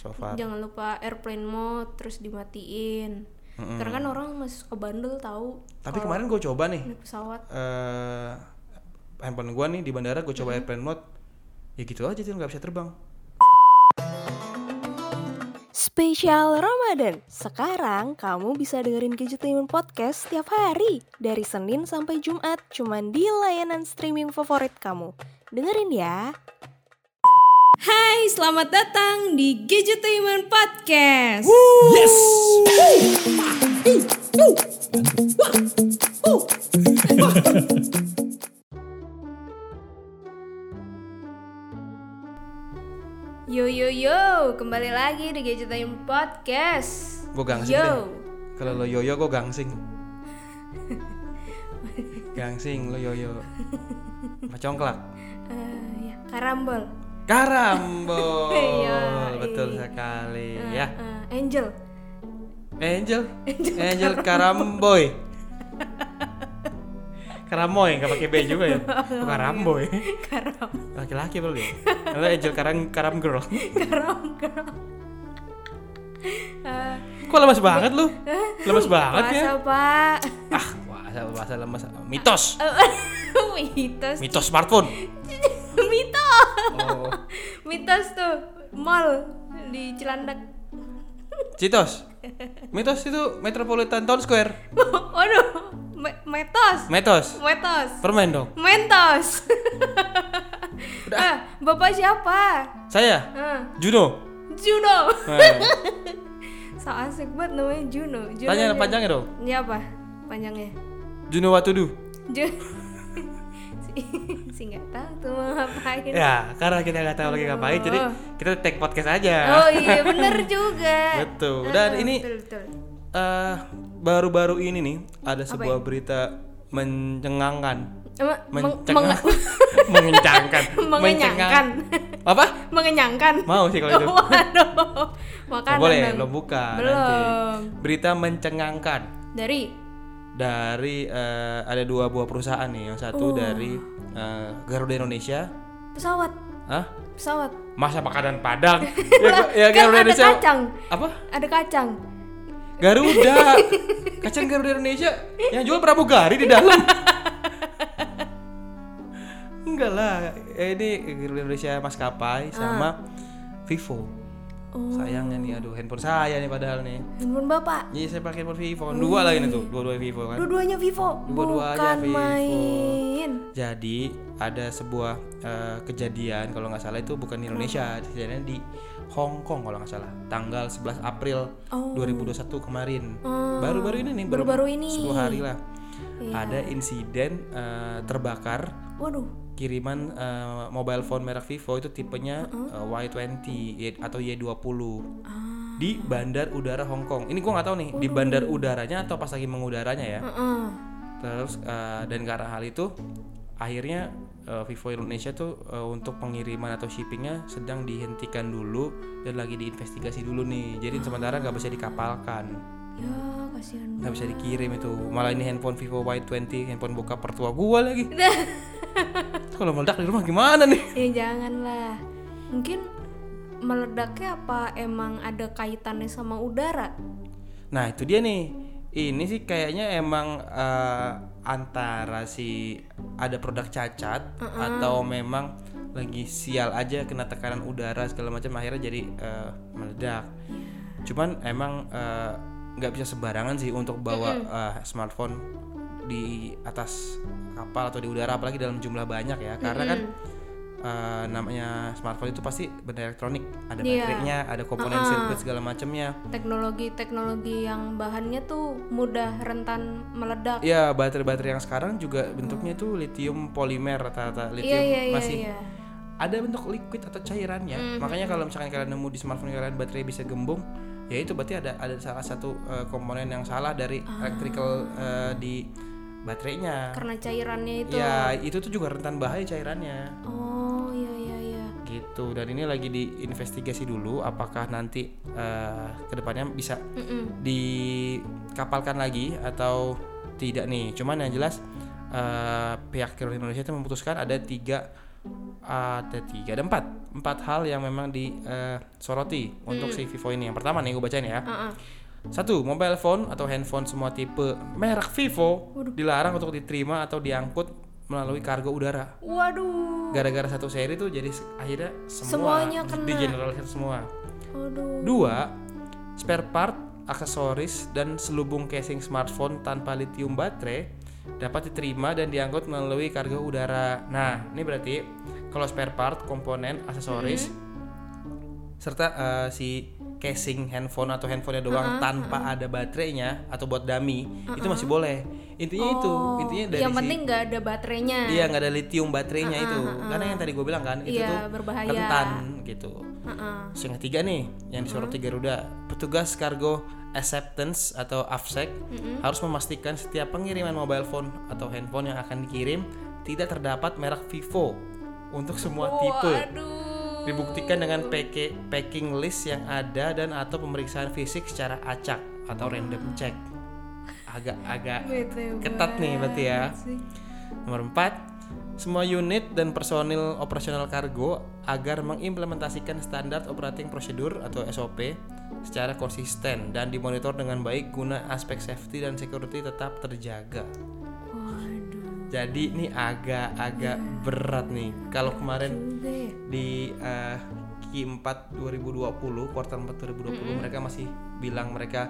so far. Jangan lupa airplane mode terus dimatiin. Karena kan orang masih suka bandel tahu Tapi kemarin gue coba nih naik pesawat. eh handphone gue nih di bandara gue coba airplane mode. Ya gitu aja tuh nggak bisa terbang. Spesial Ramadan. Sekarang kamu bisa dengerin Gadgetainment Podcast setiap hari dari Senin sampai Jumat cuman di layanan streaming favorit kamu. Dengerin ya. Hai, selamat datang di Gadgetainment Podcast. Yes. Yo yo yo, kembali lagi di Gadgetainment Podcast. Gue gangsing Yo. deh. Kalau lo yoyo gue gangsing. gangsing lo yoyo. Macongklak. Eh, ya, karambol. Karambol. Iya, Betul iya. sekali Eh, ya. eh, Angel. Angel. Angel Karamboy. Karamoy nggak pakai B juga ya. Oh, Karamboy. Karam. Laki-laki belum ya? Kalau Angel Karam Karam Girl. Karam. Karam. Eh, Kok lemas banget lu? Lemas banget ya? Masa, Pak. Ah, bahasa bahasa lemas. Mitos. Mitos. Mitos smartphone. Mitos. Oh. Mitos tuh mall di Cilandak. Citos. Mitos itu Metropolitan Town Square. Waduh, me- metos. Metos. Metos. Permen dong. Mentos. Ah, Bapak siapa? Saya Ah, Juno. Juno. Nah, So asik banget namanya Juno. Juno tanya Juno. panjangnya dong. Ini apa? Panjangnya. Juno Watudu. Juno. Si si nggak tahu tuh mau ngapain. Ya, karena kita nggak tahu lagi ngapain, jadi Oh. kita take podcast aja. Oh iya bener juga. Betul. Dan ini betul, betul. eh baru-baru ini nih ada sebuah berita mencengangkan. Mencengang, meng- mengencangkan, mengenyangkan. Apa? mengenyangkan. Mau sih kalau itu. Waduh. Makanan. boleh, belum buka Belum. nanti. Berita mencengangkan Dari dari eh, ada dua buah perusahaan nih. Yang satu dari eh, Garuda Indonesia. pesawat. Hah? Pesawat. Masa makanan Padang? ya, ya kan Garuda ada Indonesia. kacang. Apa? Ada kacang. Garuda. Kacang Garuda Indonesia yang jual pramugari di dalam. Enggak lah, eh, ini Garuda Indonesia maskapai sama Vivo. Sayangnya nih, aduh handphone saya nih padahal nih. Handphone Bapak. Iya saya pakai handphone Vivo, dua lagi nih tuh, dua-dua Vivo kan. Dua-duanya Vivo. Dua-duanya Bukan Vivo. main. Jadi ada sebuah eh, kejadian kalau nggak salah itu bukan di Indonesia, kejadiannya di Hong Kong kalau nggak salah, tanggal 11 April 2021 kemarin. Baru-baru ini nih, baru- Baru-baru ini. 10 hari lah. Iya. Ada insiden eh, terbakar Waduh. Kiriman eh, mobile phone merek Vivo itu tipenya eh, Y20 Y- atau Y20 Ah. di Bandar Udara Hong Kong. Ini gua nggak tahu nih di bandar udaranya atau pas lagi mengudaranya ya. Heeh. Terus eh, dan karena hal itu akhirnya eh, Vivo Indonesia tuh eh, untuk pengiriman atau shippingnya sedang dihentikan dulu dan lagi diinvestigasi dulu nih. Jadi sementara nggak bisa dikapalkan, Ya, kasihan. nggak bisa dikirim itu. Malah ini handphone Vivo Y20, handphone bokap pertua gua lagi. Kalau meledak di rumah gimana nih? Ya janganlah. Mungkin meledaknya apa emang ada kaitannya sama udara? Nah itu dia nih. Ini sih kayaknya emang eh, antara si ada produk cacat atau memang lagi sial aja kena tekanan udara segala macam akhirnya jadi eh, meledak. Cuman emang eh, nggak bisa sembarangan sih untuk bawa eh, smartphone di atas kapal atau di udara apalagi dalam jumlah banyak ya karena kan eh, namanya smartphone itu pasti benda elektronik ada Iya. baterainya ada komponen sirkuit segala macamnya Teknologi-teknologi yang bahannya tuh mudah rentan meledak. Iya, baterai-baterai yang sekarang juga bentuknya itu lithium polimer rata-rata. Lithium Iya, iya, iya, masih iya. ada bentuk liquid atau cairannya. Makanya kalau misalkan kalian nemu di smartphone kalian baterai bisa gembung, ya itu berarti ada ada salah satu eh, komponen yang salah dari electrical eh, di baterainya. Karena cairannya itu. Ya, itu tuh juga rentan bahaya cairannya. Oh, iya iya iya. Gitu. Dan ini lagi diinvestigasi dulu apakah nanti eh, ke depannya bisa Mm-mm. dikapalkan lagi atau tidak nih. Cuman yang jelas eh, pihak Garuda Indonesia itu memutuskan ada tiga ada tiga ada empat empat hal yang memang disoroti untuk si Vivo ini yang pertama nih gue bacain ya Heeh. Satu mobile phone atau handphone semua tipe merek Vivo dilarang untuk diterima atau diangkut melalui kargo udara Waduh. gara-gara satu seri tuh jadi akhirnya semua Semuanya kena. digeneralisir semua Waduh. dua spare part aksesoris dan selubung casing smartphone tanpa lithium baterai dapat diterima dan diangkut melalui kargo udara nah ini berarti kalau spare part komponen aksesoris serta eh, si casing handphone atau handphonenya doang tanpa ada baterainya atau buat dummy itu masih boleh intinya itu intinya dari Oh, yang si penting nggak ada baterainya. Iya nggak ada lithium baterainya itu, karena yang tadi gue bilang kan itu Iya, tuh berbahaya. rentan gitu. Heeh. Terus yang ketiga nih, yang disoroti Garuda, petugas kargo acceptance atau AFSEC harus memastikan setiap pengiriman mobile phone atau handphone yang akan dikirim tidak terdapat merek Vivo untuk semua tipe. Waduh. Dibuktikan dengan packing list yang ada dan atau pemeriksaan fisik secara acak atau random check. Agak-agak ketat nih berarti ya. sih. Nomor 4, semua unit dan personil operasional kargo agar mengimplementasikan standar operating procedure atau SOP secara konsisten dan dimonitor dengan baik guna aspek safety dan security tetap terjaga. Jadi ini agak-agak berat nih. Kalau kemarin di eh, Q4 2020, kuartal 4 2020 mereka masih bilang mereka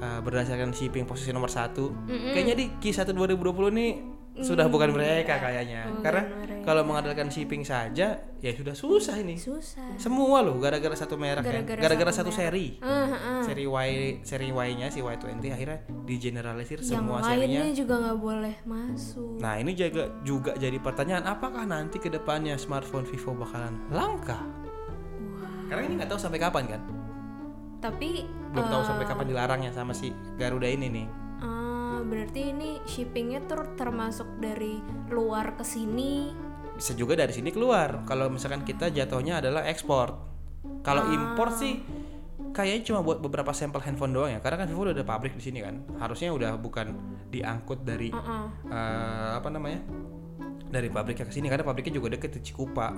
eh, berdasarkan shipping posisi nomor satu. Kayaknya di Q1 2020 nih sudah bukan mereka kayaknya. Karena kalau mengandalkan shipping saja ya sudah susah ini. Susah. Semua loh gara-gara satu merek ya. Gara-gara Gara-gara satu satu, seri. Ah, ah. Seri Y seri Y-nya si Y20 akhirnya digeneralisir Yang semua serinya. lainnya juga nggak boleh masuk. Nah ini juga juga jadi pertanyaan apakah nanti ke depannya smartphone Vivo bakalan langka? Karena ini nggak tahu sampai kapan kan? Tapi Belum tahu eh, sampai kapan dilarangnya sama si Garuda ini nih. Ah, berarti ini shippingnya tuh termasuk dari luar ke sini. Bisa juga dari sini keluar. Kalau misalkan kita jatuhnya adalah ekspor. Kalau impor sih kayaknya cuma buat beberapa sampel handphone doang ya. Karena kan Vivo udah ada pabrik di sini kan. Harusnya udah bukan diangkut dari Heeh. eh, apa namanya? dari pabriknya ke sini karena pabriknya juga deket di Cikupa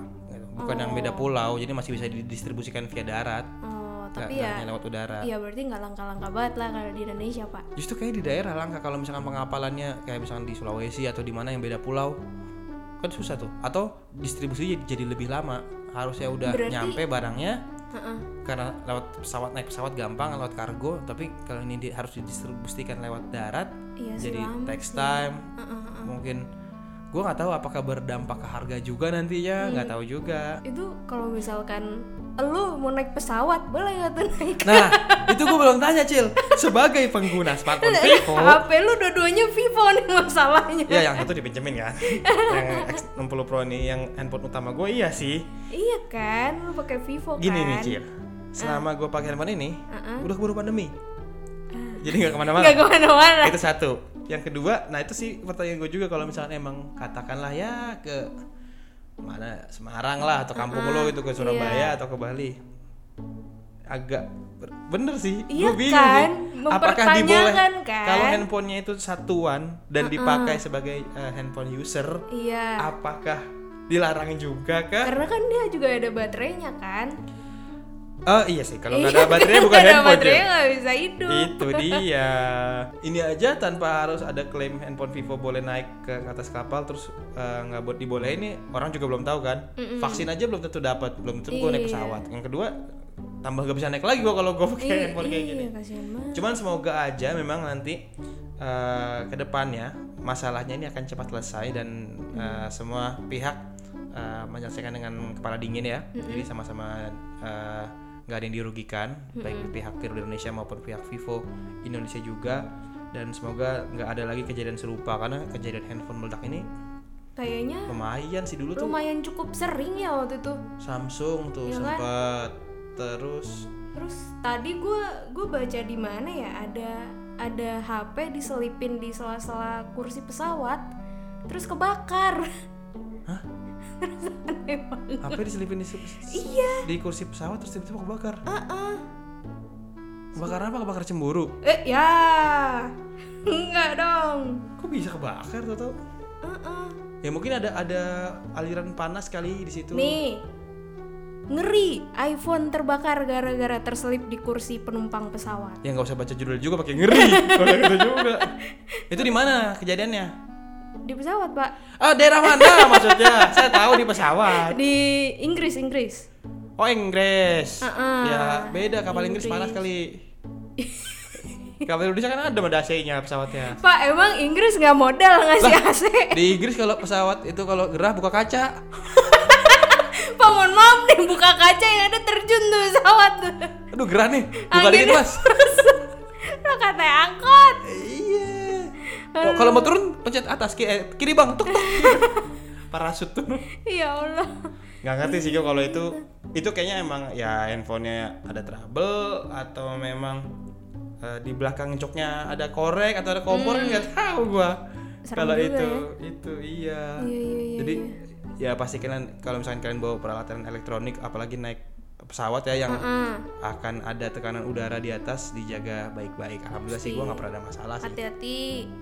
bukan yang beda pulau jadi masih bisa didistribusikan via darat Oh, tapi nggak ya hanya lewat udara Iya berarti nggak langka-langka banget lah kalau di Indonesia pak. justru kayak di daerah langka kalau misalkan pengapalannya kayak misalkan di Sulawesi atau di mana yang beda pulau kan susah tuh atau distribusi jadi, jadi lebih lama harusnya udah Berarti- nyampe barangnya Heeh. karena lewat pesawat naik pesawat gampang lewat kargo tapi kalau ini di- harus didistribusikan lewat darat Iya jadi lama takes sih. time heeh. mungkin gue nggak tahu apakah berdampak ke harga juga nantinya Hmm. nggak tahu juga Itu kalau misalkan lu mau naik pesawat boleh nggak tuh naik? nah itu gue belum tanya cil sebagai pengguna smartphone Vivo HP lu dua-duanya Vivo nih masalahnya. ya yang satu dipinjemin kan yang X60 Pro nih yang handphone utama gue iya sih Iya kan, lu pakai Vivo gini kan? nih cil selama gue pakai handphone ini Uh-uh. udah keburu pandemi jadi nggak ke mana-mana Nggak ke mana-mana. itu satu yang kedua nah itu sih pertanyaan gue juga kalau misalnya emang katakanlah ya ke mana Semarang lah atau kampung lo gitu ke Surabaya atau ke Bali agak bener sih Iya gue bingung kan? sih apakah diboleh Mempertanyakan kan? kalau handphonenya itu satuan dan dipakai sebagai eh, handphone user Iya. apakah dilarangin juga kah? Karena kan dia juga ada baterainya kan? Oh iya sih kalau nggak ada baterainya bukan Nggak ada handphone baterainya nggak bisa hidup. Itu dia. Ini aja tanpa harus ada klaim handphone Vivo boleh naik ke atas kapal terus eh, nggak buat dibolehin ini orang juga belum tahu kan. Vaksin aja belum tentu dapat, belum tentu gue naik Iya. pesawat. Yang kedua tambah gak bisa naik lagi gua kalau gue pakai Iya, handphone kayak gini. iya, banget. Cuman semoga aja memang nanti eh, ke depannya masalahnya ini akan cepat selesai dan eh, semua pihak eh, menyelesaikan dengan kepala dingin ya. Jadi sama-sama eh, nggak ada yang dirugikan baik pihak Garuda Indonesia maupun pihak Vivo Indonesia juga dan semoga nggak ada lagi kejadian serupa karena kejadian handphone meledak ini Kayaknya lumayan sih dulu tuh lumayan cukup sering ya waktu itu. Samsung tuh kan? sempat terus Terus tadi gue gue baca di mana ya ada ada HP diselipin di sela-sela kursi pesawat terus kebakar. Hah? Apa diselipin di, Iya. di kursi pesawat terus tiba-tiba kebakar Heeh. kebakar apa kebakar cemburu Eh ya. Enggak dong. kok bisa kebakar tuh tau Heeh. Ya mungkin ada ada aliran panas kali di situ. Nih, ngeri. iPhone terbakar gara-gara terselip di kursi penumpang pesawat. Ya nggak usah baca judul juga pakai ngeri. Kalau gitu juga. Itu di mana kejadiannya? Di pesawat, Pak. Ah, daerah mana maksudnya? Saya tahu di pesawat. Di Inggris, Inggris. Oh, Inggris. Uh-uh. Ya, beda kapal Inggris panas kali. kapal Indonesia kan ada ada AC-nya pesawatnya. Pak, emang Inggris nggak modal ngasih AC? Di Inggris kalau pesawat itu kalau gerah buka kaca. Pak, mohon maaf nih, buka kaca yang ada terjun tuh pesawat tuh. Aduh, gerah nih. Buka dikit, Mas. Lo katanya angkot. Iya. Oh, kalau mau turun pencet atas kiri, eh, kiri bang, tuk tuk. Parasut tuh. Ya Allah. Nggak ngerti sih gua kalau itu itu kayaknya emang ya handphonenya ada trouble atau memang eh, di belakang joknya ada korek atau ada kompor kan nggak tahu gua. Hmm. Kalau itu ya. itu iya. Iya, iya, iya, Jadi ya pasti kalian kalau misalkan kalian bawa peralatan elektronik apalagi naik pesawat ya yang Heeh. akan ada tekanan udara di atas dijaga baik-baik. Alhamdulillah sih gua nggak pernah ada masalah sih Hati-hati.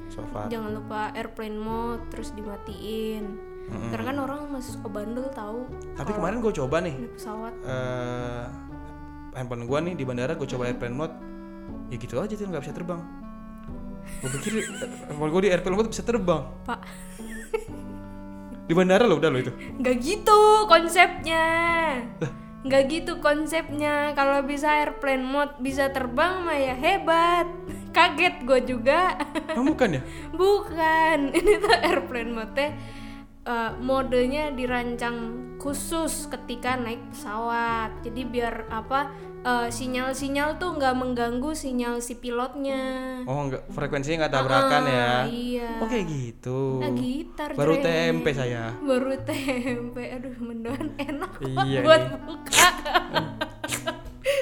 so far. Jangan lupa airplane mode terus dimatiin. Karena kan orang masih suka bandel tahu. Tapi kemarin gue coba nih pesawat. eh handphone gua nih di bandara gue coba airplane mode ya gitu aja tuh nggak bisa terbang gue pikir eh, handphone gue di airplane mode bisa terbang Pak, di bandara loh udah lo itu nggak gitu konsepnya. Nggak gitu konsepnya. Kalau bisa airplane mode bisa terbang mah ya hebat. Kaget gue juga. oh, bukan ya Bukan, ini tuh airplane mode teh, eh, modenya dirancang khusus ketika naik pesawat. Jadi biar apa eh, sinyal-sinyal tuh nggak mengganggu sinyal si pilotnya. oh enggak frekuensinya nggak tabrakan ya Ah, Iya. oh kayak gitu Nah, gitar baru Dre. tempe saya Baru tempe. Aduh, mendoan enak Iya buat nih. buka.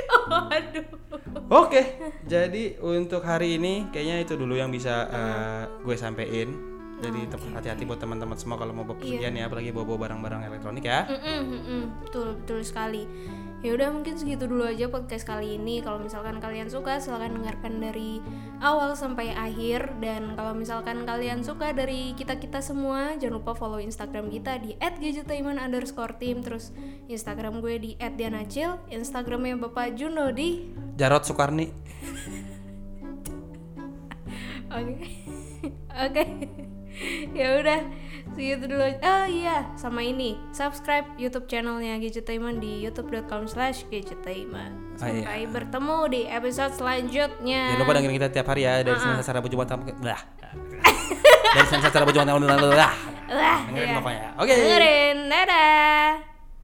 oh, aduh. Oke, jadi untuk hari ini kayaknya itu dulu yang bisa eh, gue sampein. Jadi tem- hati-hati buat teman-teman semua kalau mau bepergian ya, apalagi bawa-bawa barang-barang elektronik ya. Mm-mm, mm-mm. betul betul sekali. Ya udah mungkin segitu dulu aja podcast kali ini. Kalau misalkan kalian suka silahkan dengarkan dari awal sampai akhir dan kalau misalkan kalian suka dari kita kita semua jangan lupa follow Instagram kita di @gadgetainment_team terus Instagram gue di @dianacil, Instagramnya Bapak Juno di Jarot Soekarni. Oke. Oke. Ya udah, segitu dulu. Oh iya, sama ini. Subscribe YouTube channelnya Gadgetainment di youtube.com/gadgetainment. Ah, iya. Sampai bertemu di episode selanjutnya. Jangan lupa dengerin kita tiap hari ya dari Senin sampai Rabu Jumat sampai lah. dari Senin sampai Rabu Jumat sampai lah. Dengerin iya. pokoknya. Oke. Dengerin. Dadah.